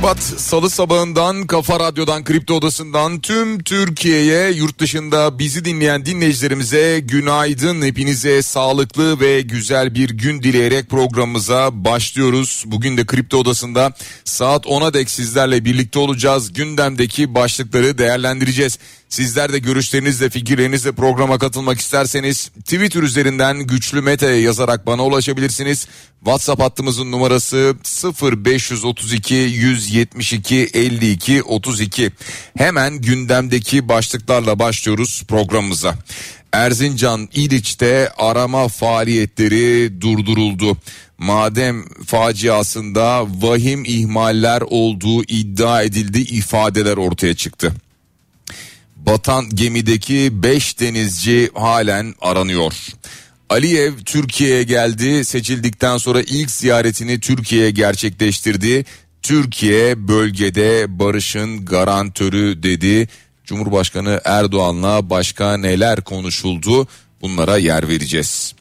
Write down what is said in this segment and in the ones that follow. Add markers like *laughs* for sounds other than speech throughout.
Şubat Salı sabahından Kafa Radyo'dan Kripto Odası'ndan tüm Türkiye'ye yurt dışında bizi dinleyen dinleyicilerimize günaydın. Hepinize sağlıklı ve güzel bir gün dileyerek programımıza başlıyoruz. Bugün de Kripto Odası'nda saat 10'a dek sizlerle birlikte olacağız. Gündemdeki başlıkları değerlendireceğiz. Sizler de görüşlerinizle fikirlerinizle programa katılmak isterseniz Twitter üzerinden güçlü Mete'ye yazarak bana ulaşabilirsiniz. WhatsApp hattımızın numarası 0532 172 52 32. Hemen gündemdeki başlıklarla başlıyoruz programımıza. Erzincan İliç'te arama faaliyetleri durduruldu. Madem faciasında vahim ihmaller olduğu iddia edildi ifadeler ortaya çıktı. Batan gemideki 5 denizci halen aranıyor. Aliyev Türkiye'ye geldi. Seçildikten sonra ilk ziyaretini Türkiye'ye gerçekleştirdi. Türkiye bölgede barışın garantörü dedi. Cumhurbaşkanı Erdoğan'la başka neler konuşuldu? Bunlara yer vereceğiz.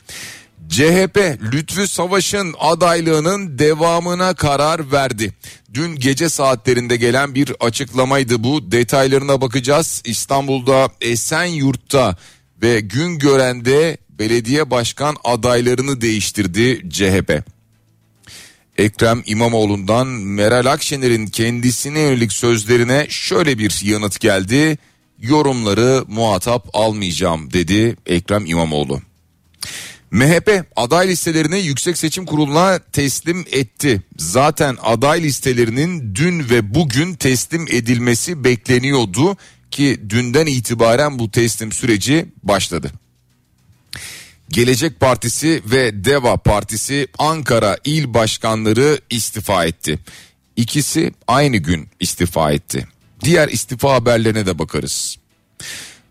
CHP Lütfü Savaş'ın adaylığının devamına karar verdi. Dün gece saatlerinde gelen bir açıklamaydı bu. Detaylarına bakacağız. İstanbul'da Esenyurt'ta ve Güngören'de belediye başkan adaylarını değiştirdi CHP. Ekrem İmamoğlu'ndan Meral Akşener'in kendisine yönelik sözlerine şöyle bir yanıt geldi. Yorumları muhatap almayacağım dedi Ekrem İmamoğlu. MHP aday listelerini Yüksek Seçim Kurulu'na teslim etti. Zaten aday listelerinin dün ve bugün teslim edilmesi bekleniyordu ki dünden itibaren bu teslim süreci başladı. Gelecek Partisi ve Deva Partisi Ankara il başkanları istifa etti. İkisi aynı gün istifa etti. Diğer istifa haberlerine de bakarız.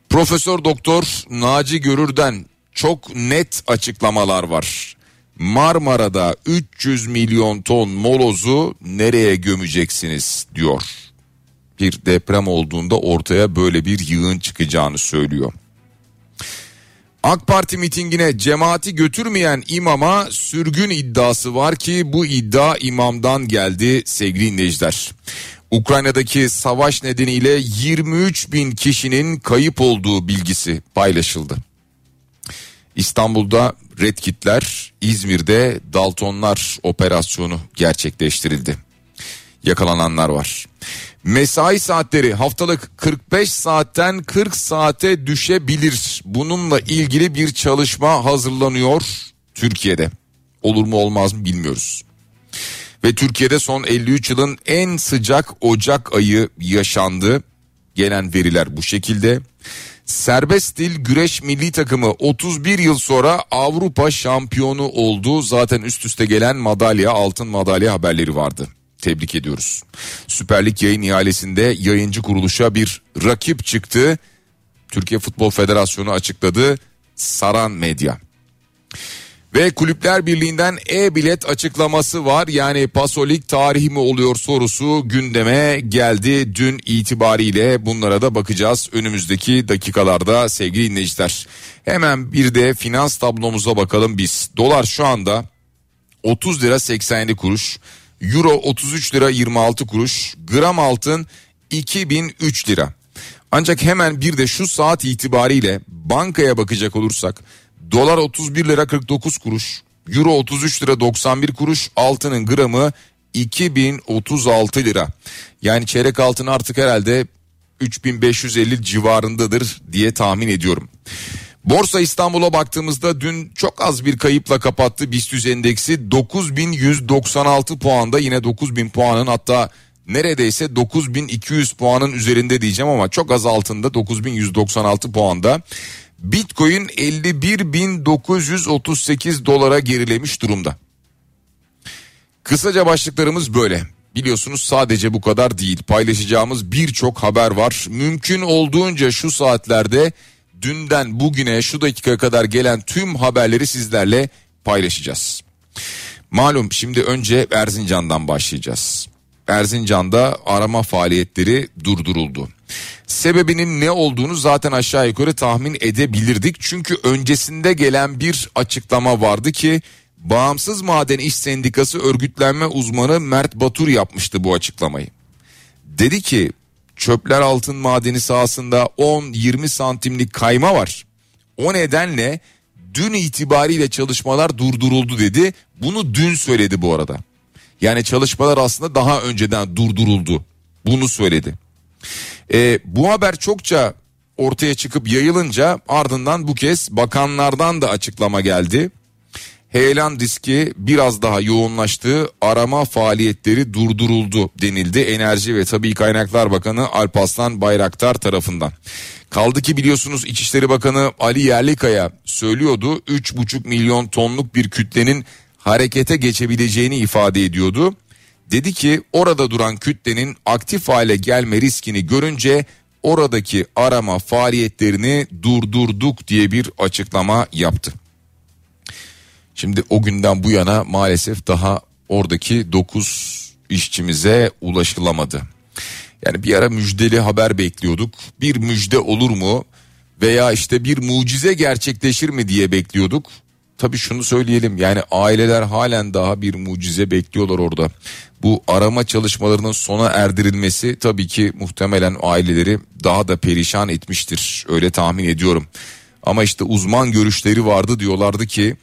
Profesör Doktor Naci Görür'den çok net açıklamalar var. Marmara'da 300 milyon ton molozu nereye gömeceksiniz diyor. Bir deprem olduğunda ortaya böyle bir yığın çıkacağını söylüyor. AK Parti mitingine cemaati götürmeyen imama sürgün iddiası var ki bu iddia imamdan geldi sevgili dinleyiciler. Ukrayna'daki savaş nedeniyle 23 bin kişinin kayıp olduğu bilgisi paylaşıldı. İstanbul'da Red Kitler, İzmir'de Daltonlar operasyonu gerçekleştirildi. Yakalananlar var. Mesai saatleri haftalık 45 saatten 40 saate düşebilir. Bununla ilgili bir çalışma hazırlanıyor Türkiye'de. Olur mu olmaz mı bilmiyoruz. Ve Türkiye'de son 53 yılın en sıcak Ocak ayı yaşandı. Gelen veriler bu şekilde. Serbest stil güreş milli takımı 31 yıl sonra Avrupa şampiyonu oldu. Zaten üst üste gelen madalya altın madalya haberleri vardı. Tebrik ediyoruz. Süper Lig yayın ihalesinde yayıncı kuruluşa bir rakip çıktı. Türkiye Futbol Federasyonu açıkladı. Saran Medya. Ve Kulüpler Birliği'nden e-bilet açıklaması var. Yani Pasolik tarihi mi oluyor sorusu gündeme geldi. Dün itibariyle bunlara da bakacağız önümüzdeki dakikalarda sevgili dinleyiciler. Hemen bir de finans tablomuza bakalım biz. Dolar şu anda 30 lira 87 kuruş. Euro 33 lira 26 kuruş. Gram altın 2003 lira. Ancak hemen bir de şu saat itibariyle bankaya bakacak olursak Dolar 31 lira 49 kuruş. Euro 33 lira 91 kuruş. Altının gramı 2036 lira. Yani çeyrek altın artık herhalde 3550 civarındadır diye tahmin ediyorum. Borsa İstanbul'a baktığımızda dün çok az bir kayıpla kapattı. BIST endeksi 9196 puanda yine 9000 puanın hatta neredeyse 9200 puanın üzerinde diyeceğim ama çok az altında 9196 puanda. Bitcoin 51.938 dolara gerilemiş durumda. Kısaca başlıklarımız böyle. Biliyorsunuz sadece bu kadar değil. Paylaşacağımız birçok haber var. Mümkün olduğunca şu saatlerde dünden bugüne şu dakika kadar gelen tüm haberleri sizlerle paylaşacağız. Malum şimdi önce Erzincan'dan başlayacağız. Erzincan'da arama faaliyetleri durduruldu. Sebebinin ne olduğunu zaten aşağı yukarı tahmin edebilirdik. Çünkü öncesinde gelen bir açıklama vardı ki Bağımsız Maden İş Sendikası örgütlenme uzmanı Mert Batur yapmıştı bu açıklamayı. Dedi ki çöpler altın madeni sahasında 10-20 santimlik kayma var. O nedenle dün itibariyle çalışmalar durduruldu dedi. Bunu dün söyledi bu arada. Yani çalışmalar aslında daha önceden durduruldu. Bunu söyledi. E, bu haber çokça ortaya çıkıp yayılınca ardından bu kez bakanlardan da açıklama geldi. Heyelan diski biraz daha yoğunlaştı. Arama faaliyetleri durduruldu denildi. Enerji ve Tabii Kaynaklar Bakanı Alpaslan Bayraktar tarafından. Kaldı ki biliyorsunuz İçişleri Bakanı Ali Yerlikaya söylüyordu 3,5 milyon tonluk bir kütlenin harekete geçebileceğini ifade ediyordu. Dedi ki orada duran kütlenin aktif hale gelme riskini görünce oradaki arama faaliyetlerini durdurduk diye bir açıklama yaptı. Şimdi o günden bu yana maalesef daha oradaki 9 işçimize ulaşılamadı. Yani bir ara müjdeli haber bekliyorduk. Bir müjde olur mu veya işte bir mucize gerçekleşir mi diye bekliyorduk. Tabii şunu söyleyelim yani aileler halen daha bir mucize bekliyorlar orada. Bu arama çalışmalarının sona erdirilmesi tabii ki muhtemelen aileleri daha da perişan etmiştir. Öyle tahmin ediyorum. Ama işte uzman görüşleri vardı diyorlardı ki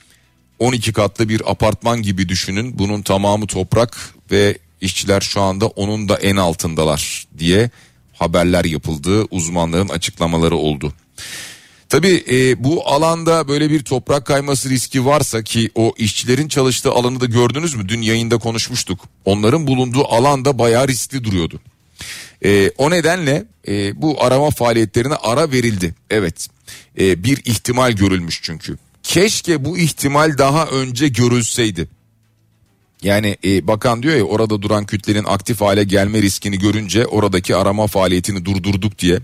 12 katlı bir apartman gibi düşünün. Bunun tamamı toprak ve işçiler şu anda onun da en altındalar diye haberler yapıldı. Uzmanların açıklamaları oldu. Tabii e, bu alanda böyle bir toprak kayması riski varsa ki o işçilerin çalıştığı alanı da gördünüz mü? Dün yayında konuşmuştuk. Onların bulunduğu alanda bayağı riskli duruyordu. E, o nedenle e, bu arama faaliyetlerine ara verildi. Evet e, bir ihtimal görülmüş çünkü. Keşke bu ihtimal daha önce görülseydi. Yani e, bakan diyor ya orada duran kütlenin aktif hale gelme riskini görünce oradaki arama faaliyetini durdurduk diye.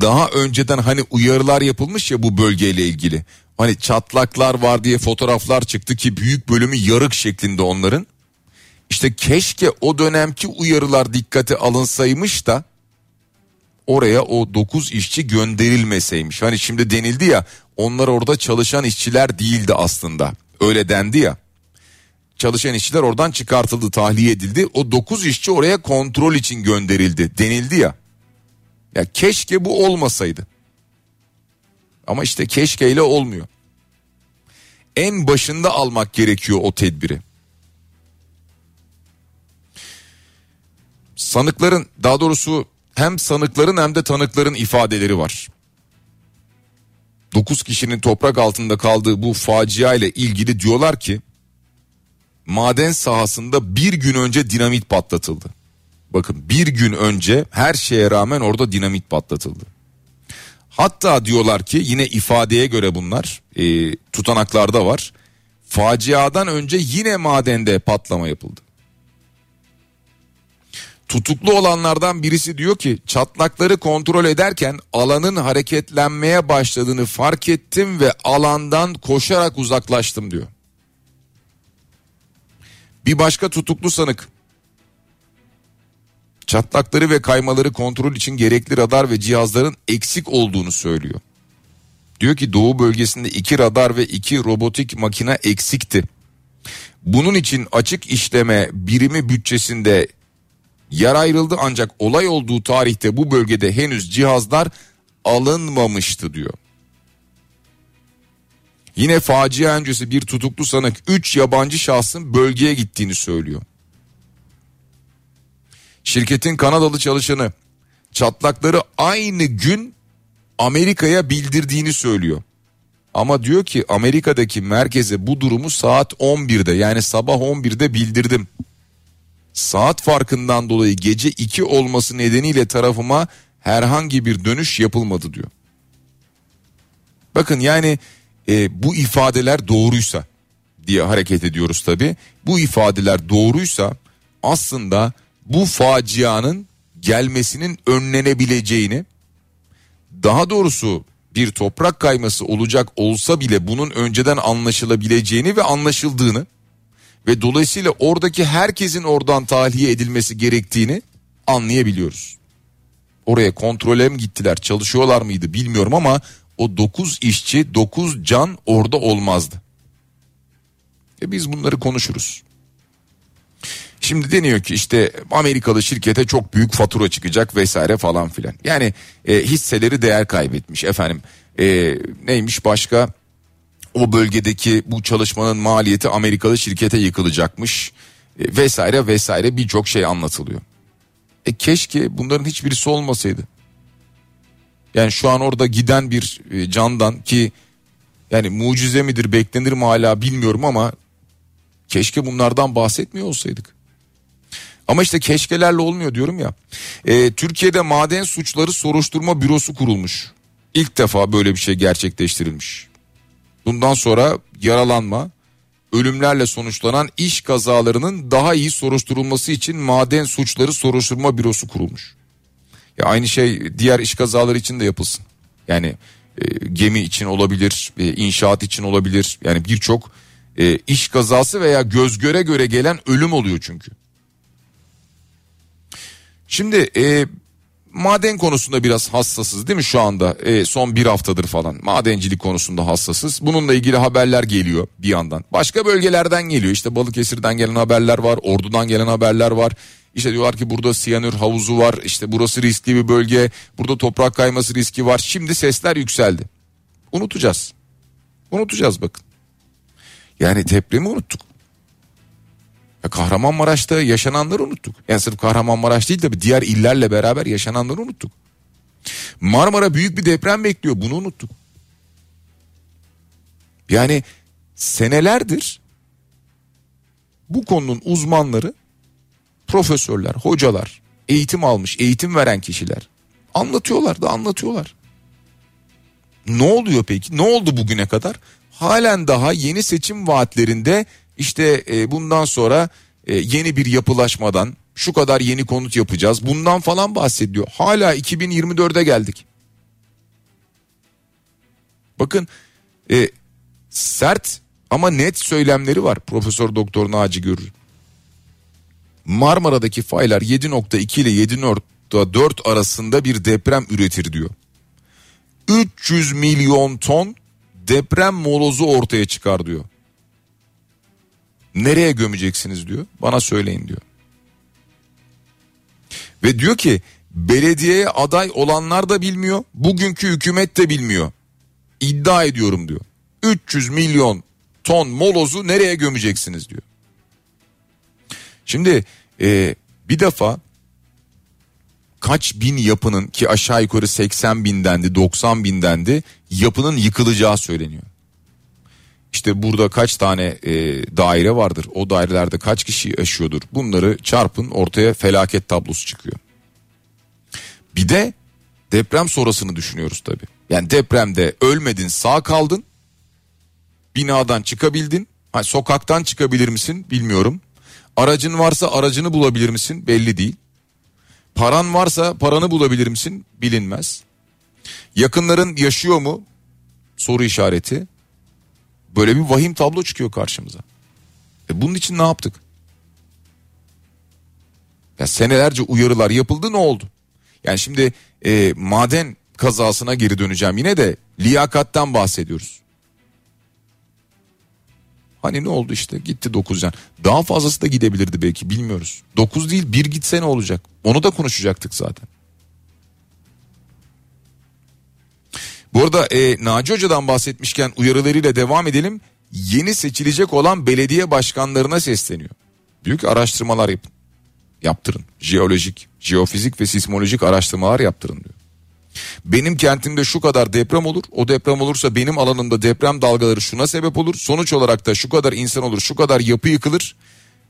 Daha önceden hani uyarılar yapılmış ya bu bölgeyle ilgili. Hani çatlaklar var diye fotoğraflar çıktı ki büyük bölümü yarık şeklinde onların. İşte keşke o dönemki uyarılar dikkate alınsaymış da oraya o 9 işçi gönderilmeseymiş. Hani şimdi denildi ya onlar orada çalışan işçiler değildi aslında. Öyle dendi ya. Çalışan işçiler oradan çıkartıldı, tahliye edildi. O 9 işçi oraya kontrol için gönderildi denildi ya. Ya keşke bu olmasaydı. Ama işte keşkeyle olmuyor. En başında almak gerekiyor o tedbiri. Sanıkların daha doğrusu hem sanıkların hem de tanıkların ifadeleri var. 9 kişinin toprak altında kaldığı bu facia ile ilgili diyorlar ki maden sahasında bir gün önce dinamit patlatıldı. Bakın bir gün önce her şeye rağmen orada dinamit patlatıldı. Hatta diyorlar ki yine ifadeye göre bunlar e, tutanaklarda var. Faciadan önce yine madende patlama yapıldı. Tutuklu olanlardan birisi diyor ki çatlakları kontrol ederken alanın hareketlenmeye başladığını fark ettim ve alandan koşarak uzaklaştım diyor. Bir başka tutuklu sanık çatlakları ve kaymaları kontrol için gerekli radar ve cihazların eksik olduğunu söylüyor. Diyor ki doğu bölgesinde iki radar ve iki robotik makine eksikti. Bunun için açık işleme birimi bütçesinde yer ayrıldı ancak olay olduğu tarihte bu bölgede henüz cihazlar alınmamıştı diyor. Yine facia öncesi bir tutuklu sanık 3 yabancı şahsın bölgeye gittiğini söylüyor. Şirketin Kanadalı çalışanı çatlakları aynı gün Amerika'ya bildirdiğini söylüyor. Ama diyor ki Amerika'daki merkeze bu durumu saat 11'de yani sabah 11'de bildirdim. Saat farkından dolayı gece 2 olması nedeniyle tarafıma herhangi bir dönüş yapılmadı diyor. Bakın yani e, bu ifadeler doğruysa diye hareket ediyoruz tabi. Bu ifadeler doğruysa aslında bu facianın gelmesinin önlenebileceğini daha doğrusu bir toprak kayması olacak olsa bile bunun önceden anlaşılabileceğini ve anlaşıldığını ve dolayısıyla oradaki herkesin oradan tahliye edilmesi gerektiğini anlayabiliyoruz. Oraya kontrole mi gittiler çalışıyorlar mıydı bilmiyorum ama o 9 işçi 9 can orada olmazdı. E biz bunları konuşuruz. Şimdi deniyor ki işte Amerikalı şirkete çok büyük fatura çıkacak vesaire falan filan. Yani e, hisseleri değer kaybetmiş efendim. E, neymiş başka? O bölgedeki bu çalışmanın maliyeti Amerikalı şirkete yıkılacakmış e, vesaire vesaire birçok şey anlatılıyor. E keşke bunların hiçbirisi olmasaydı. Yani şu an orada giden bir e, candan ki yani mucize midir beklenir mi hala bilmiyorum ama keşke bunlardan bahsetmiyor olsaydık. Ama işte keşkelerle olmuyor diyorum ya. E, Türkiye'de maden suçları soruşturma bürosu kurulmuş. İlk defa böyle bir şey gerçekleştirilmiş. Bundan sonra yaralanma, ölümlerle sonuçlanan iş kazalarının daha iyi soruşturulması için maden suçları soruşturma bürosu kurulmuş. Ya aynı şey diğer iş kazaları için de yapılsın. Yani e, gemi için olabilir, e, inşaat için olabilir. Yani birçok e, iş kazası veya göz göre göre gelen ölüm oluyor çünkü. Şimdi e, maden konusunda biraz hassasız değil mi şu anda e, son bir haftadır falan madencilik konusunda hassasız. Bununla ilgili haberler geliyor bir yandan. Başka bölgelerden geliyor işte Balıkesir'den gelen haberler var Ordu'dan gelen haberler var. İşte diyorlar ki burada siyanür havuzu var işte burası riskli bir bölge burada toprak kayması riski var. Şimdi sesler yükseldi. Unutacağız. Unutacağız bakın. Yani depremi unuttuk. Ya Kahramanmaraş'ta yaşananları unuttuk. Yani sırf Kahramanmaraş değil tabii diğer illerle beraber yaşananları unuttuk. Marmara büyük bir deprem bekliyor bunu unuttuk. Yani senelerdir bu konunun uzmanları, profesörler, hocalar, eğitim almış, eğitim veren kişiler anlatıyorlar da anlatıyorlar. Ne oluyor peki? Ne oldu bugüne kadar? Halen daha yeni seçim vaatlerinde işte e, bundan sonra e, yeni bir yapılaşmadan şu kadar yeni konut yapacağız. Bundan falan bahsediyor. Hala 2024'e geldik. Bakın e, sert ama net söylemleri var Profesör Doktor Naci Görür. Marmara'daki faylar 7.2 ile 7.4 arasında bir deprem üretir diyor. 300 milyon ton deprem molozu ortaya çıkar diyor. Nereye gömeceksiniz diyor. Bana söyleyin diyor. Ve diyor ki belediyeye aday olanlar da bilmiyor. Bugünkü hükümet de bilmiyor. İddia ediyorum diyor. 300 milyon ton molozu nereye gömeceksiniz diyor. Şimdi e, bir defa kaç bin yapının ki aşağı yukarı 80 bindendi 90 bindendi yapının yıkılacağı söyleniyor. İşte burada kaç tane e, daire vardır o dairelerde kaç kişi yaşıyordur bunları çarpın ortaya felaket tablosu çıkıyor. Bir de deprem sonrasını düşünüyoruz tabi. Yani depremde ölmedin sağ kaldın binadan çıkabildin ha, sokaktan çıkabilir misin bilmiyorum. Aracın varsa aracını bulabilir misin belli değil. Paran varsa paranı bulabilir misin bilinmez. Yakınların yaşıyor mu soru işareti. Böyle bir vahim tablo çıkıyor karşımıza. E bunun için ne yaptık? Ya senelerce uyarılar yapıldı ne oldu? Yani şimdi e, maden kazasına geri döneceğim yine de liyakattan bahsediyoruz. Hani ne oldu işte gitti 9 can. Daha fazlası da gidebilirdi belki bilmiyoruz. 9 değil bir gitse ne olacak? Onu da konuşacaktık zaten. Bu arada e, Naci Hoca'dan bahsetmişken uyarılarıyla devam edelim. Yeni seçilecek olan belediye başkanlarına sesleniyor. Büyük araştırmalar yapın. Yaptırın. Jeolojik, jeofizik ve sismolojik araştırmalar yaptırın diyor. Benim kentimde şu kadar deprem olur. O deprem olursa benim alanımda deprem dalgaları şuna sebep olur. Sonuç olarak da şu kadar insan olur, şu kadar yapı yıkılır.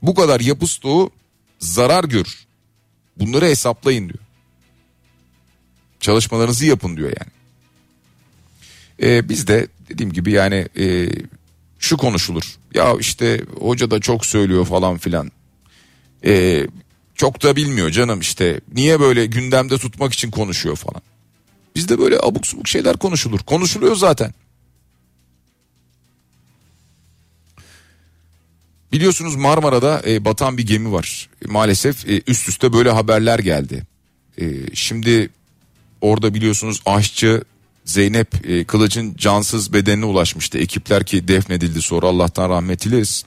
Bu kadar yapı stoğu zarar görür. Bunları hesaplayın diyor. Çalışmalarınızı yapın diyor yani. E, biz de dediğim gibi yani e, şu konuşulur. Ya işte hoca da çok söylüyor falan filan. E, çok da bilmiyor canım işte. Niye böyle gündemde tutmak için konuşuyor falan. Bizde böyle abuk subuk şeyler konuşulur. Konuşuluyor zaten. Biliyorsunuz Marmara'da e, batan bir gemi var. E, maalesef e, üst üste böyle haberler geldi. E, şimdi orada biliyorsunuz aşçı Zeynep e, Kılıç'ın cansız bedenine ulaşmıştı. Ekipler ki defnedildi sonra Allah'tan rahmet dileriz.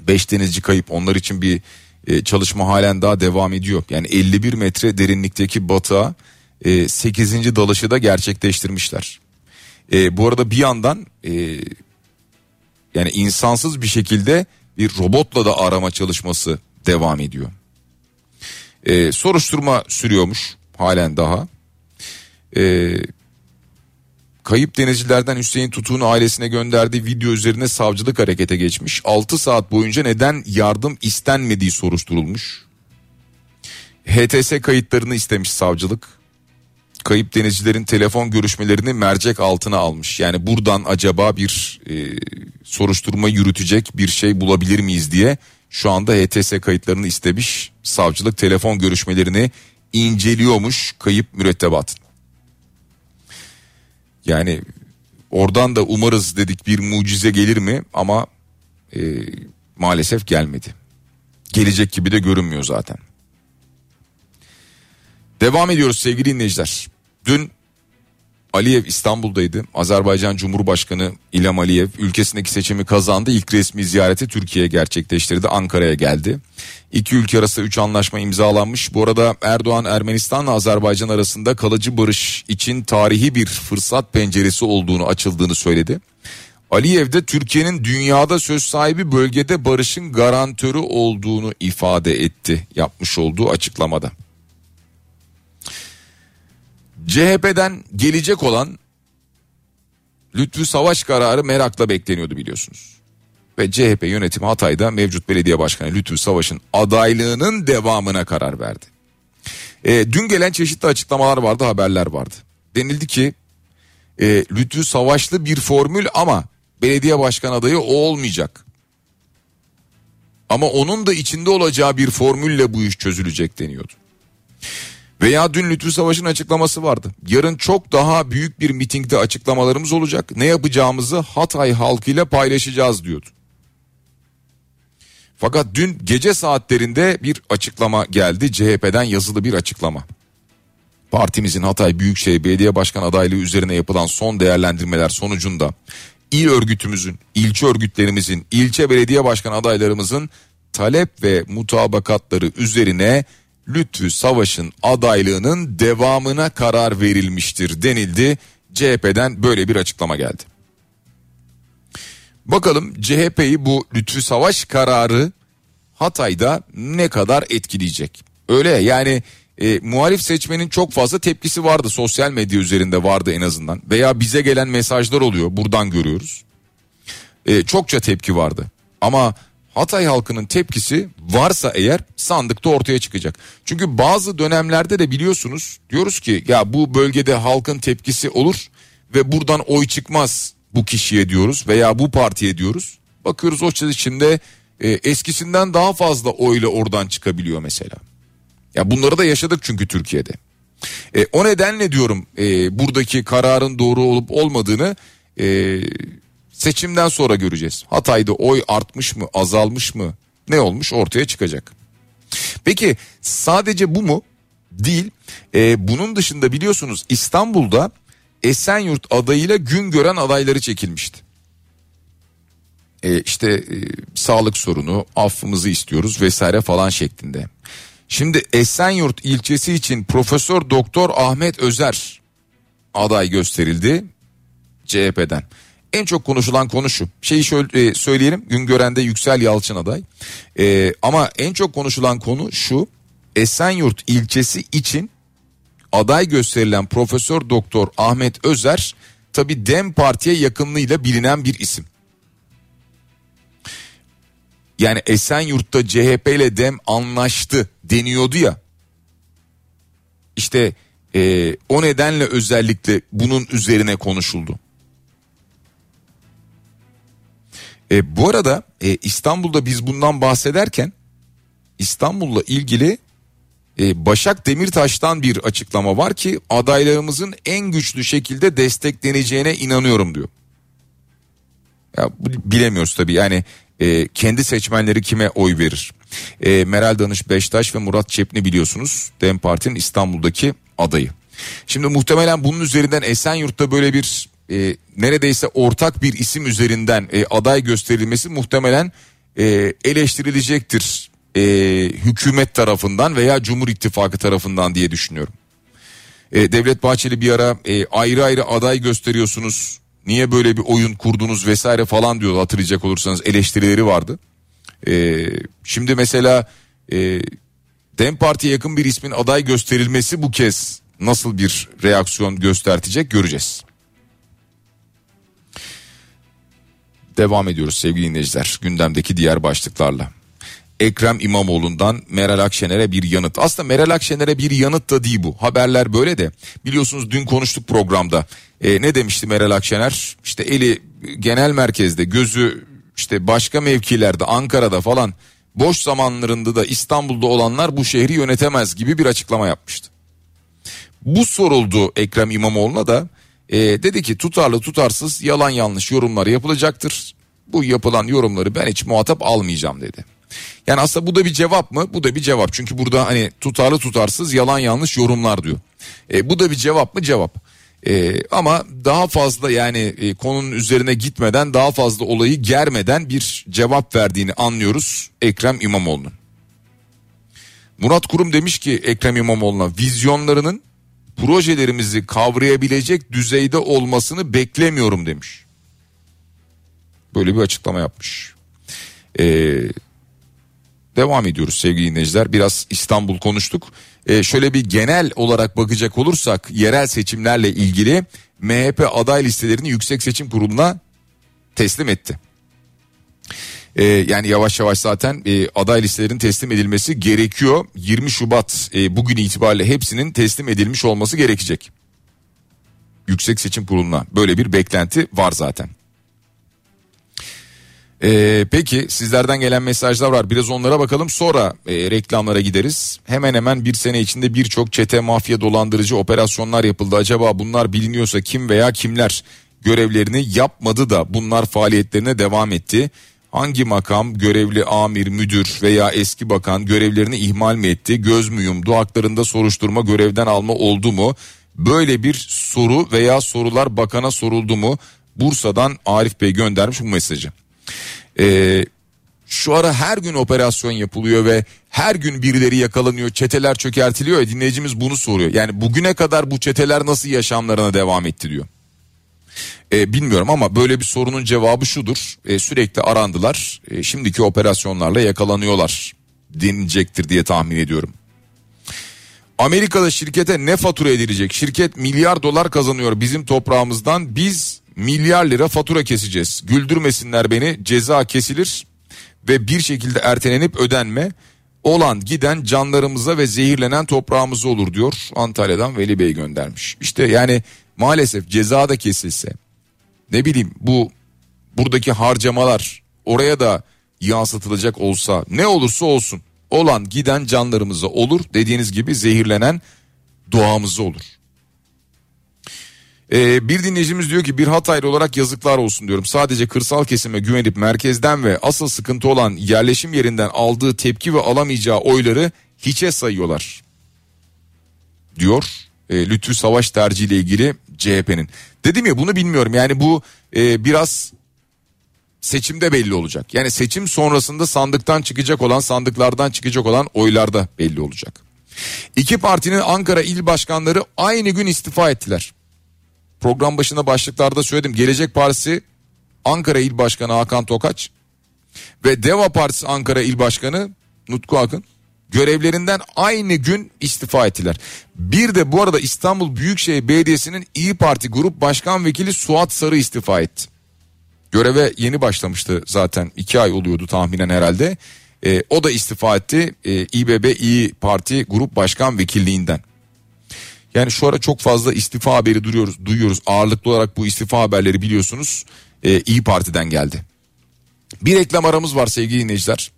Beş denizci kayıp onlar için bir e, çalışma halen daha devam ediyor. Yani 51 metre derinlikteki batığa e, 8. dalışı da gerçekleştirmişler. E, bu arada bir yandan e, yani insansız bir şekilde bir robotla da arama çalışması devam ediyor. E, soruşturma sürüyormuş halen daha. E, kayıp denizcilerden Hüseyin Tutuk'un ailesine gönderdiği video üzerine savcılık harekete geçmiş. 6 saat boyunca neden yardım istenmediği soruşturulmuş. HTS kayıtlarını istemiş savcılık. Kayıp denizcilerin telefon görüşmelerini mercek altına almış. Yani buradan acaba bir e, soruşturma yürütecek bir şey bulabilir miyiz diye şu anda HTS kayıtlarını istemiş. Savcılık telefon görüşmelerini inceliyormuş kayıp mürettebat. Yani oradan da umarız dedik bir mucize gelir mi ama e, maalesef gelmedi. Gelecek gibi de görünmüyor zaten. Devam ediyoruz sevgili dinleyiciler. Dün Aliyev İstanbul'daydı. Azerbaycan Cumhurbaşkanı İlham Aliyev ülkesindeki seçimi kazandı. İlk resmi ziyareti Türkiye'ye gerçekleştirdi. Ankara'ya geldi. İki ülke arasında üç anlaşma imzalanmış. Bu arada Erdoğan Ermenistan'la Azerbaycan arasında kalıcı barış için tarihi bir fırsat penceresi olduğunu açıldığını söyledi. Aliyev de Türkiye'nin dünyada söz sahibi bölgede barışın garantörü olduğunu ifade etti yapmış olduğu açıklamada. CHP'den gelecek olan Lütfü Savaş kararı merakla bekleniyordu biliyorsunuz. Ve CHP yönetimi Hatay'da mevcut belediye başkanı Lütfü Savaş'ın adaylığının devamına karar verdi. E, dün gelen çeşitli açıklamalar vardı haberler vardı. Denildi ki e, Lütfü Savaşlı bir formül ama belediye başkan adayı o olmayacak. Ama onun da içinde olacağı bir formülle bu iş çözülecek deniyordu. Veya dün Lütfü Savaş'ın açıklaması vardı. Yarın çok daha büyük bir mitingde açıklamalarımız olacak. Ne yapacağımızı Hatay halkıyla paylaşacağız diyordu. Fakat dün gece saatlerinde bir açıklama geldi. CHP'den yazılı bir açıklama. Partimizin Hatay Büyükşehir Belediye Başkan adaylığı üzerine yapılan son değerlendirmeler sonucunda il örgütümüzün, ilçe örgütlerimizin, ilçe belediye başkan adaylarımızın talep ve mutabakatları üzerine Lütfü Savaş'ın adaylığının devamına karar verilmiştir denildi. CHP'den böyle bir açıklama geldi. Bakalım CHP'yi bu Lütfü Savaş kararı Hatay'da ne kadar etkileyecek? Öyle yani e, muhalif seçmenin çok fazla tepkisi vardı sosyal medya üzerinde vardı en azından veya bize gelen mesajlar oluyor buradan görüyoruz. E, çokça tepki vardı ama Hatay halkının tepkisi varsa eğer sandıkta ortaya çıkacak. Çünkü bazı dönemlerde de biliyorsunuz diyoruz ki ya bu bölgede halkın tepkisi olur ve buradan oy çıkmaz bu kişiye diyoruz veya bu partiye diyoruz. Bakıyoruz o içinde e, eskisinden daha fazla oyla oradan çıkabiliyor mesela. Ya bunları da yaşadık çünkü Türkiye'de. E, o nedenle diyorum e, buradaki kararın doğru olup olmadığını e, seçimden sonra göreceğiz. Hatay'da oy artmış mı azalmış mı ne olmuş ortaya çıkacak. Peki sadece bu mu? Değil. E, bunun dışında biliyorsunuz İstanbul'da Esenyurt adayıyla gün gören adayları çekilmişti. E, işte e, sağlık sorunu affımızı istiyoruz vesaire falan şeklinde. Şimdi Esenyurt ilçesi için Profesör Doktor Ahmet Özer aday gösterildi CHP'den. En çok konuşulan konu şu. Şeyi şöyle e, söyleyelim. Güngören'de Yüksel Yalçın aday. E, ama en çok konuşulan konu şu. Esenyurt ilçesi için aday gösterilen Profesör Doktor Ahmet Özer tabi Dem Parti'ye yakınlığıyla bilinen bir isim. Yani Esenyurt'ta CHP ile Dem anlaştı deniyordu ya. İşte e, o nedenle özellikle bunun üzerine konuşuldu. E, bu arada e, İstanbul'da biz bundan bahsederken İstanbul'la ilgili e, Başak Demirtaş'tan bir açıklama var ki adaylarımızın en güçlü şekilde destekleneceğine inanıyorum diyor. Ya, bilemiyoruz tabii yani e, kendi seçmenleri kime oy verir? E, Meral Danış Beştaş ve Murat Çepni biliyorsunuz DEM Parti'nin İstanbul'daki adayı. Şimdi muhtemelen bunun üzerinden Esenyurt'ta böyle bir e, neredeyse ortak bir isim üzerinden e, aday gösterilmesi muhtemelen e, eleştirilecektir e, hükümet tarafından veya Cumhur İttifakı tarafından diye düşünüyorum. E, Devlet Bahçeli bir ara e, ayrı ayrı aday gösteriyorsunuz. Niye böyle bir oyun kurdunuz vesaire falan diyordu hatırlayacak olursanız eleştirileri vardı. E, şimdi mesela e, Dem Parti'ye yakın bir ismin aday gösterilmesi bu kez nasıl bir reaksiyon göstertecek göreceğiz. Devam ediyoruz sevgili dinleyiciler gündemdeki diğer başlıklarla. Ekrem İmamoğlu'ndan Meral Akşener'e bir yanıt. Aslında Meral Akşener'e bir yanıt da değil bu. Haberler böyle de. Biliyorsunuz dün konuştuk programda. E, ne demişti Meral Akşener? İşte eli genel merkezde, gözü işte başka mevkilerde, Ankara'da falan boş zamanlarında da İstanbul'da olanlar bu şehri yönetemez gibi bir açıklama yapmıştı. Bu soruldu Ekrem İmamoğlu'na da e, dedi ki tutarlı tutarsız yalan yanlış yorumlar yapılacaktır. Bu yapılan yorumları ben hiç muhatap almayacağım dedi. Yani aslında bu da bir cevap mı? Bu da bir cevap. Çünkü burada hani tutarlı tutarsız yalan yanlış yorumlar diyor. E, bu da bir cevap mı? Cevap. E, ama daha fazla yani e, konunun üzerine gitmeden daha fazla olayı germeden bir cevap verdiğini anlıyoruz Ekrem İmamoğlu'nun. Murat Kurum demiş ki Ekrem İmamoğlu'na vizyonlarının projelerimizi kavrayabilecek düzeyde olmasını beklemiyorum demiş. Böyle bir açıklama yapmış. Ee, devam ediyoruz sevgili dinleyiciler. Biraz İstanbul konuştuk. Ee, şöyle bir genel olarak bakacak olursak yerel seçimlerle ilgili MHP aday listelerini Yüksek Seçim Kurulu'na teslim etti. Ee, yani yavaş yavaş zaten e, aday listelerin teslim edilmesi gerekiyor. 20 Şubat e, bugün itibariyle hepsinin teslim edilmiş olması gerekecek. Yüksek Seçim Kurulu'na böyle bir beklenti var zaten. Ee, peki sizlerden gelen mesajlar var biraz onlara bakalım sonra e, reklamlara gideriz. Hemen hemen bir sene içinde birçok çete mafya dolandırıcı operasyonlar yapıldı. Acaba bunlar biliniyorsa kim veya kimler görevlerini yapmadı da bunlar faaliyetlerine devam etti? Hangi makam, görevli amir, müdür veya eski bakan görevlerini ihmal mi etti? Göz mü yumdu? Haklarında soruşturma, görevden alma oldu mu? Böyle bir soru veya sorular bakana soruldu mu? Bursa'dan Arif Bey göndermiş bu mesajı. Ee, şu ara her gün operasyon yapılıyor ve her gün birileri yakalanıyor, çeteler çökertiliyor ya dinleyicimiz bunu soruyor. Yani bugüne kadar bu çeteler nasıl yaşamlarına devam etti diyor. Ee, bilmiyorum ama böyle bir sorunun cevabı şudur. Ee, sürekli arandılar. Ee, şimdiki operasyonlarla yakalanıyorlar denilecektir diye tahmin ediyorum. Amerika'da şirkete ne fatura edilecek? Şirket milyar dolar kazanıyor bizim toprağımızdan. Biz milyar lira fatura keseceğiz. Güldürmesinler beni ceza kesilir ve bir şekilde ertelenip ödenme olan giden canlarımıza ve zehirlenen toprağımıza olur diyor Antalya'dan Veli Bey göndermiş. İşte yani maalesef ceza da kesilse ne bileyim bu buradaki harcamalar oraya da yansıtılacak olsa ne olursa olsun olan giden canlarımıza olur dediğiniz gibi zehirlenen doğamıza olur. Ee, bir dinleyicimiz diyor ki bir Hataylı olarak yazıklar olsun diyorum. Sadece kırsal kesime güvenip merkezden ve asıl sıkıntı olan yerleşim yerinden aldığı tepki ve alamayacağı oyları hiçe sayıyorlar. Diyor e, Lütfü Savaş tercihiyle ilgili CHP'nin. Dedim ya bunu bilmiyorum yani bu e, biraz seçimde belli olacak. Yani seçim sonrasında sandıktan çıkacak olan sandıklardan çıkacak olan oylarda belli olacak. İki partinin Ankara il başkanları aynı gün istifa ettiler. Program başında başlıklarda söyledim. Gelecek Partisi Ankara İl Başkanı Hakan Tokaç ve Deva Partisi Ankara İl Başkanı Nutku Akın görevlerinden aynı gün istifa ettiler. Bir de bu arada İstanbul Büyükşehir Belediyesi'nin İyi Parti Grup Başkan Vekili Suat Sarı istifa etti. Göreve yeni başlamıştı zaten iki ay oluyordu tahminen herhalde. E, o da istifa etti e, İBB İyi Parti Grup Başkan Vekilliğinden. Yani şu ara çok fazla istifa haberi duyuyoruz. duyuyoruz. Ağırlıklı olarak bu istifa haberleri biliyorsunuz e, İyi Parti'den geldi. Bir reklam aramız var sevgili dinleyiciler.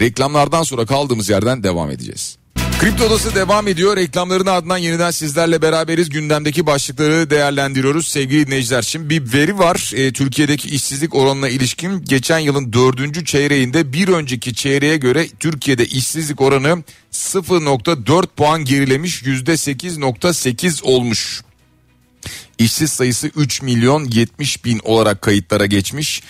Reklamlardan sonra kaldığımız yerden devam edeceğiz. Kripto Odası devam ediyor. Reklamların ardından yeniden sizlerle beraberiz. Gündemdeki başlıkları değerlendiriyoruz sevgili dinleyiciler. Şimdi bir veri var. E, Türkiye'deki işsizlik oranına ilişkin geçen yılın dördüncü çeyreğinde bir önceki çeyreğe göre Türkiye'de işsizlik oranı 0.4 puan gerilemiş %8.8 olmuş. İşsiz sayısı 3 milyon 70 bin olarak kayıtlara geçmiş.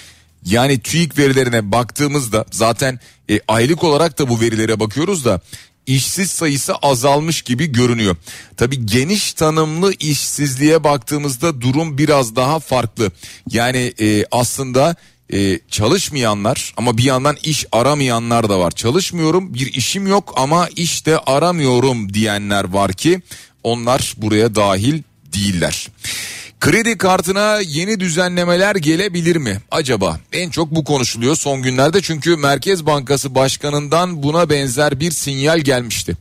Yani TÜİK verilerine baktığımızda zaten e, aylık olarak da bu verilere bakıyoruz da işsiz sayısı azalmış gibi görünüyor. Tabi geniş tanımlı işsizliğe baktığımızda durum biraz daha farklı. Yani e, aslında e, çalışmayanlar ama bir yandan iş aramayanlar da var. Çalışmıyorum bir işim yok ama işte aramıyorum diyenler var ki onlar buraya dahil değiller. Kredi kartına yeni düzenlemeler gelebilir mi acaba? En çok bu konuşuluyor son günlerde çünkü Merkez Bankası Başkanı'ndan buna benzer bir sinyal gelmişti.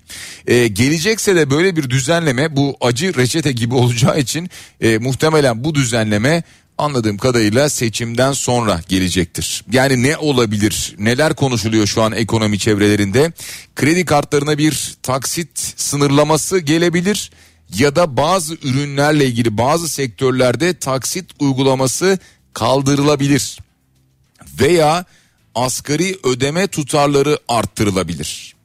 Ee, gelecekse de böyle bir düzenleme bu acı reçete gibi *laughs* olacağı için e, muhtemelen bu düzenleme anladığım kadarıyla seçimden sonra gelecektir. Yani ne olabilir? Neler konuşuluyor şu an ekonomi çevrelerinde? Kredi kartlarına bir taksit sınırlaması gelebilir ya da bazı ürünlerle ilgili bazı sektörlerde taksit uygulaması kaldırılabilir. Veya asgari ödeme tutarları arttırılabilir.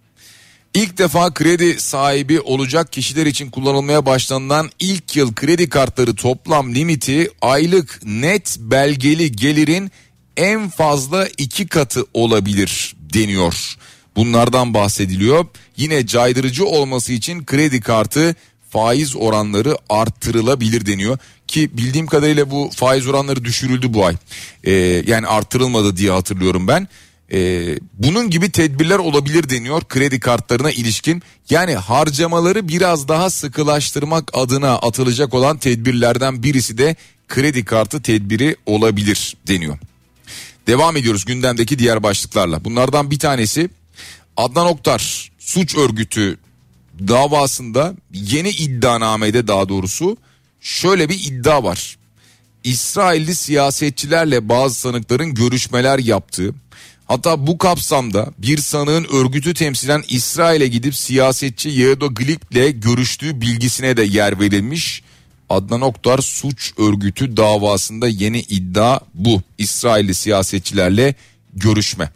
İlk defa kredi sahibi olacak kişiler için kullanılmaya başlanılan ilk yıl kredi kartları toplam limiti aylık net belgeli gelirin en fazla iki katı olabilir deniyor. Bunlardan bahsediliyor. Yine caydırıcı olması için kredi kartı faiz oranları arttırılabilir deniyor ki bildiğim kadarıyla bu faiz oranları düşürüldü bu ay. Ee, yani arttırılmadı diye hatırlıyorum ben. Ee, bunun gibi tedbirler olabilir deniyor kredi kartlarına ilişkin. Yani harcamaları biraz daha sıkılaştırmak adına atılacak olan tedbirlerden birisi de kredi kartı tedbiri olabilir deniyor. Devam ediyoruz gündemdeki diğer başlıklarla. Bunlardan bir tanesi Adnan Oktar suç örgütü davasında yeni iddianamede daha doğrusu şöyle bir iddia var. İsrailli siyasetçilerle bazı sanıkların görüşmeler yaptığı hatta bu kapsamda bir sanığın örgütü temsilen İsrail'e gidip siyasetçi Yehuda Glip'le görüştüğü bilgisine de yer verilmiş. Adnan Oktar suç örgütü davasında yeni iddia bu. İsrailli siyasetçilerle görüşme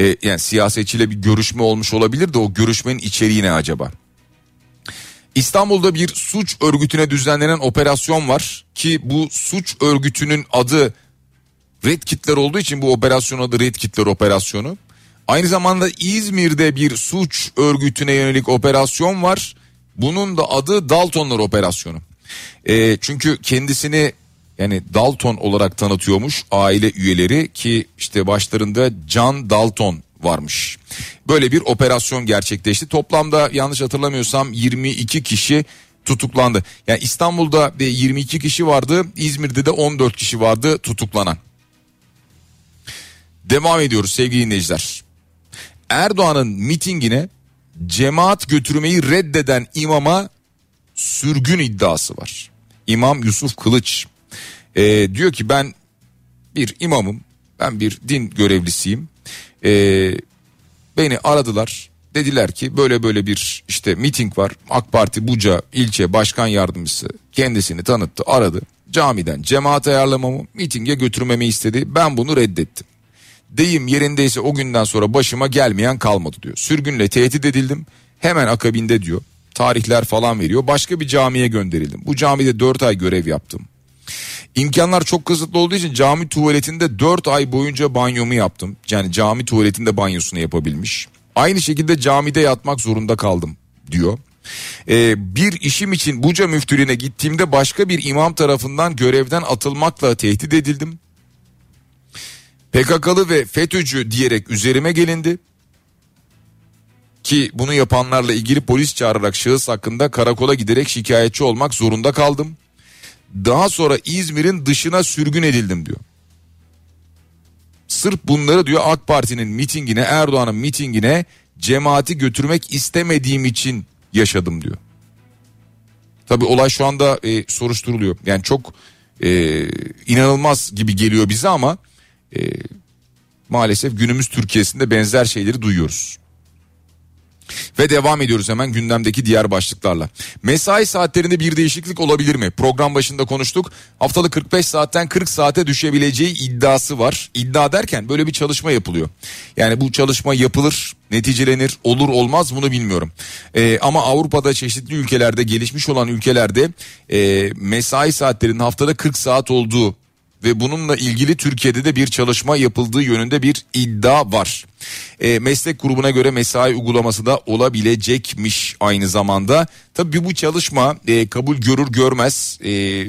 e, yani siyasetçiyle bir görüşme olmuş olabilir de o görüşmenin içeriği ne acaba? İstanbul'da bir suç örgütüne düzenlenen operasyon var ki bu suç örgütünün adı Red Kitler olduğu için bu operasyon adı Red Kitler operasyonu. Aynı zamanda İzmir'de bir suç örgütüne yönelik operasyon var. Bunun da adı Daltonlar operasyonu. E, çünkü kendisini yani Dalton olarak tanıtıyormuş aile üyeleri ki işte başlarında John Dalton varmış. Böyle bir operasyon gerçekleşti. Toplamda yanlış hatırlamıyorsam 22 kişi tutuklandı. Yani İstanbul'da 22 kişi vardı, İzmir'de de 14 kişi vardı tutuklanan. Devam ediyoruz sevgili dinleyiciler. Erdoğan'ın mitingine cemaat götürmeyi reddeden imama sürgün iddiası var. İmam Yusuf Kılıç e, diyor ki ben bir imamım ben bir din görevlisiyim e, beni aradılar dediler ki böyle böyle bir işte miting var AK Parti Buca ilçe başkan yardımcısı kendisini tanıttı aradı camiden cemaat ayarlamamı mitinge götürmemi istedi ben bunu reddettim. Deyim yerindeyse o günden sonra başıma gelmeyen kalmadı diyor. Sürgünle tehdit edildim hemen akabinde diyor tarihler falan veriyor başka bir camiye gönderildim. Bu camide 4 ay görev yaptım. İmkanlar çok kısıtlı olduğu için cami tuvaletinde 4 ay boyunca banyomu yaptım. Yani cami tuvaletinde banyosunu yapabilmiş. Aynı şekilde camide yatmak zorunda kaldım diyor. Ee, bir işim için Buca müftülüğüne gittiğimde başka bir imam tarafından görevden atılmakla tehdit edildim. PKK'lı ve FETÖ'cü diyerek üzerime gelindi. Ki bunu yapanlarla ilgili polis çağırarak şahıs hakkında karakola giderek şikayetçi olmak zorunda kaldım. Daha sonra İzmir'in dışına sürgün edildim diyor. Sırf bunları diyor AK Parti'nin mitingine Erdoğan'ın mitingine cemaati götürmek istemediğim için yaşadım diyor. Tabi olay şu anda e, soruşturuluyor. Yani çok e, inanılmaz gibi geliyor bize ama e, maalesef günümüz Türkiye'sinde benzer şeyleri duyuyoruz. Ve devam ediyoruz hemen gündemdeki diğer başlıklarla. Mesai saatlerinde bir değişiklik olabilir mi? Program başında konuştuk. Haftalık 45 saatten 40 saate düşebileceği iddiası var. İddia derken böyle bir çalışma yapılıyor. Yani bu çalışma yapılır, neticelenir, olur olmaz bunu bilmiyorum. Ee, ama Avrupa'da çeşitli ülkelerde, gelişmiş olan ülkelerde e, mesai saatlerinin haftada 40 saat olduğu ve bununla ilgili Türkiye'de de bir çalışma yapıldığı yönünde bir iddia var. E, meslek grubuna göre mesai uygulaması da olabilecekmiş aynı zamanda. Tabii bu çalışma e, kabul görür görmez e,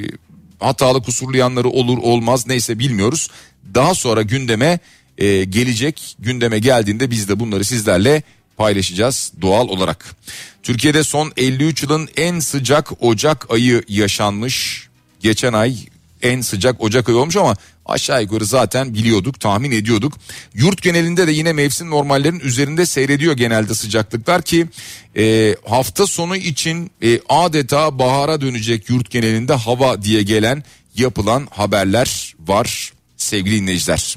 hatalı kusurlu yanları olur olmaz neyse bilmiyoruz. Daha sonra gündeme e, gelecek gündeme geldiğinde biz de bunları sizlerle paylaşacağız doğal olarak. Türkiye'de son 53 yılın en sıcak Ocak ayı yaşanmış. Geçen ay en sıcak Ocak ayı olmuş ama aşağı yukarı zaten biliyorduk tahmin ediyorduk. Yurt genelinde de yine mevsim normallerin üzerinde seyrediyor genelde sıcaklıklar ki e, hafta sonu için e, adeta bahara dönecek yurt genelinde hava diye gelen yapılan haberler var sevgili dinleyiciler.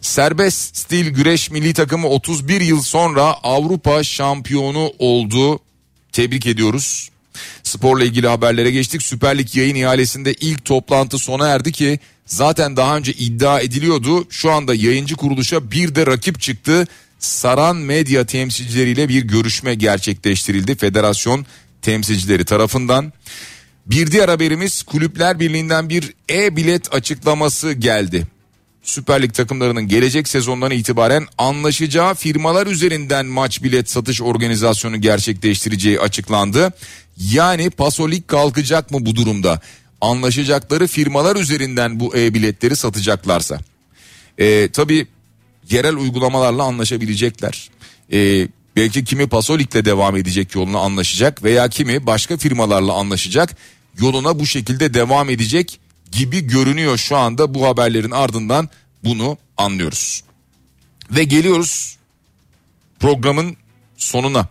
Serbest stil güreş milli takımı 31 yıl sonra Avrupa şampiyonu oldu. Tebrik ediyoruz. Sporla ilgili haberlere geçtik. Süper Lig yayın ihalesinde ilk toplantı sona erdi ki zaten daha önce iddia ediliyordu. Şu anda yayıncı kuruluşa bir de rakip çıktı. Saran Medya temsilcileriyle bir görüşme gerçekleştirildi federasyon temsilcileri tarafından. Bir diğer haberimiz Kulüpler Birliği'nden bir e-bilet açıklaması geldi. Süper Lig takımlarının gelecek sezondan itibaren anlaşacağı firmalar üzerinden maç bilet satış organizasyonu gerçekleştireceği açıklandı. Yani Pasolik kalkacak mı bu durumda? Anlaşacakları firmalar üzerinden bu e-biletleri satacaklarsa. Ee, tabii yerel uygulamalarla anlaşabilecekler. Ee, belki kimi Pasolik'le devam edecek yoluna anlaşacak veya kimi başka firmalarla anlaşacak yoluna bu şekilde devam edecek gibi görünüyor şu anda bu haberlerin ardından bunu anlıyoruz. Ve geliyoruz programın sonuna.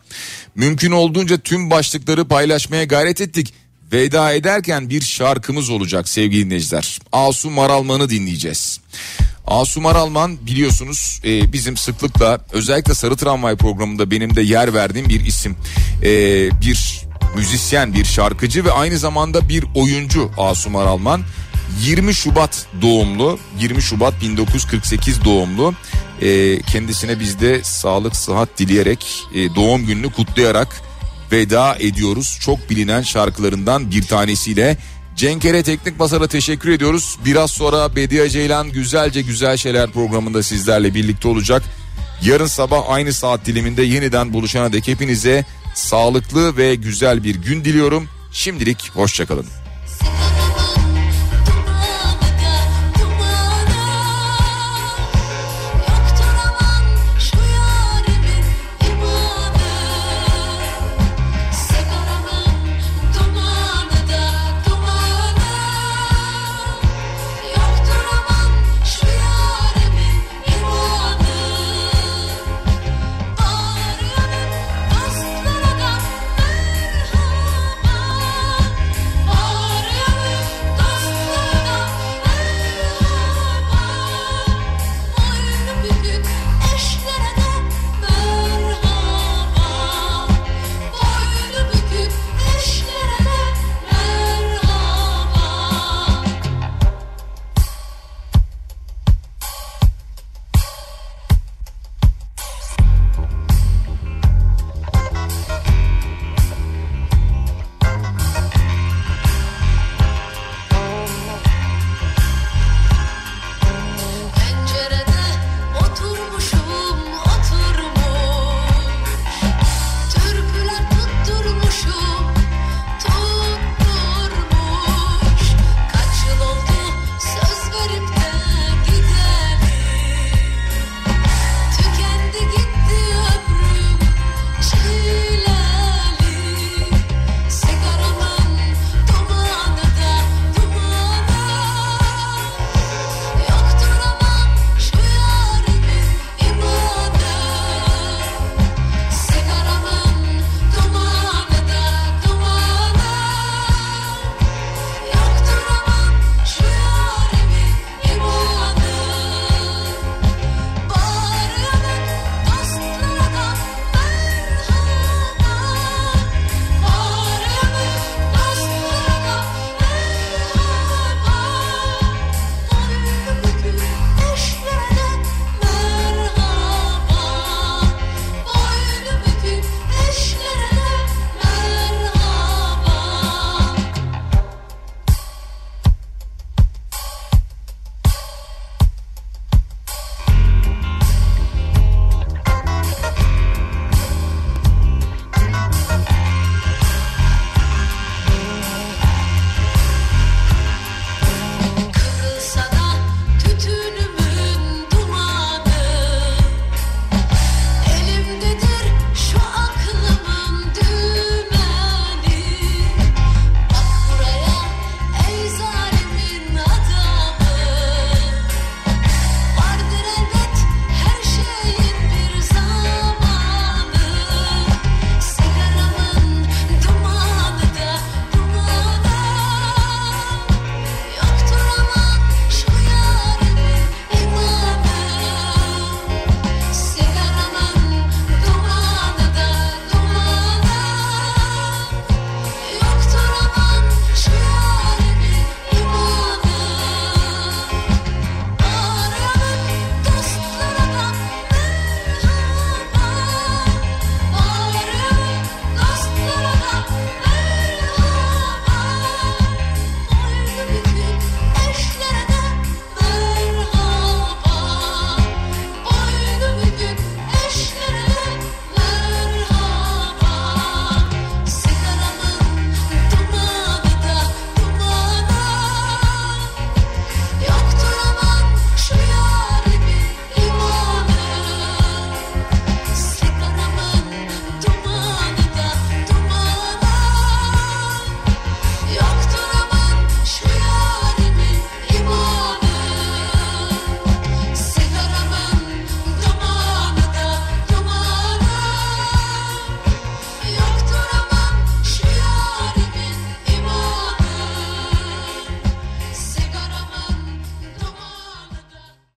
Mümkün olduğunca tüm başlıkları paylaşmaya gayret ettik. Veda ederken bir şarkımız olacak sevgili dinleyiciler. Asu Maralman'ı dinleyeceğiz. Asu Maralman biliyorsunuz e, bizim sıklıkla özellikle Sarı Tramvay programında benim de yer verdiğim bir isim. E, bir müzisyen, bir şarkıcı ve aynı zamanda bir oyuncu Asu Maralman. 20 Şubat doğumlu 20 Şubat 1948 doğumlu e, kendisine biz de sağlık sıhhat dileyerek e, doğum gününü kutlayarak veda ediyoruz. Çok bilinen şarkılarından bir tanesiyle Cenkere Teknik Masar'a teşekkür ediyoruz. Biraz sonra Bediye Ceylan Güzelce Güzel Şeyler programında sizlerle birlikte olacak. Yarın sabah aynı saat diliminde yeniden buluşana dek hepinize sağlıklı ve güzel bir gün diliyorum. Şimdilik hoşçakalın.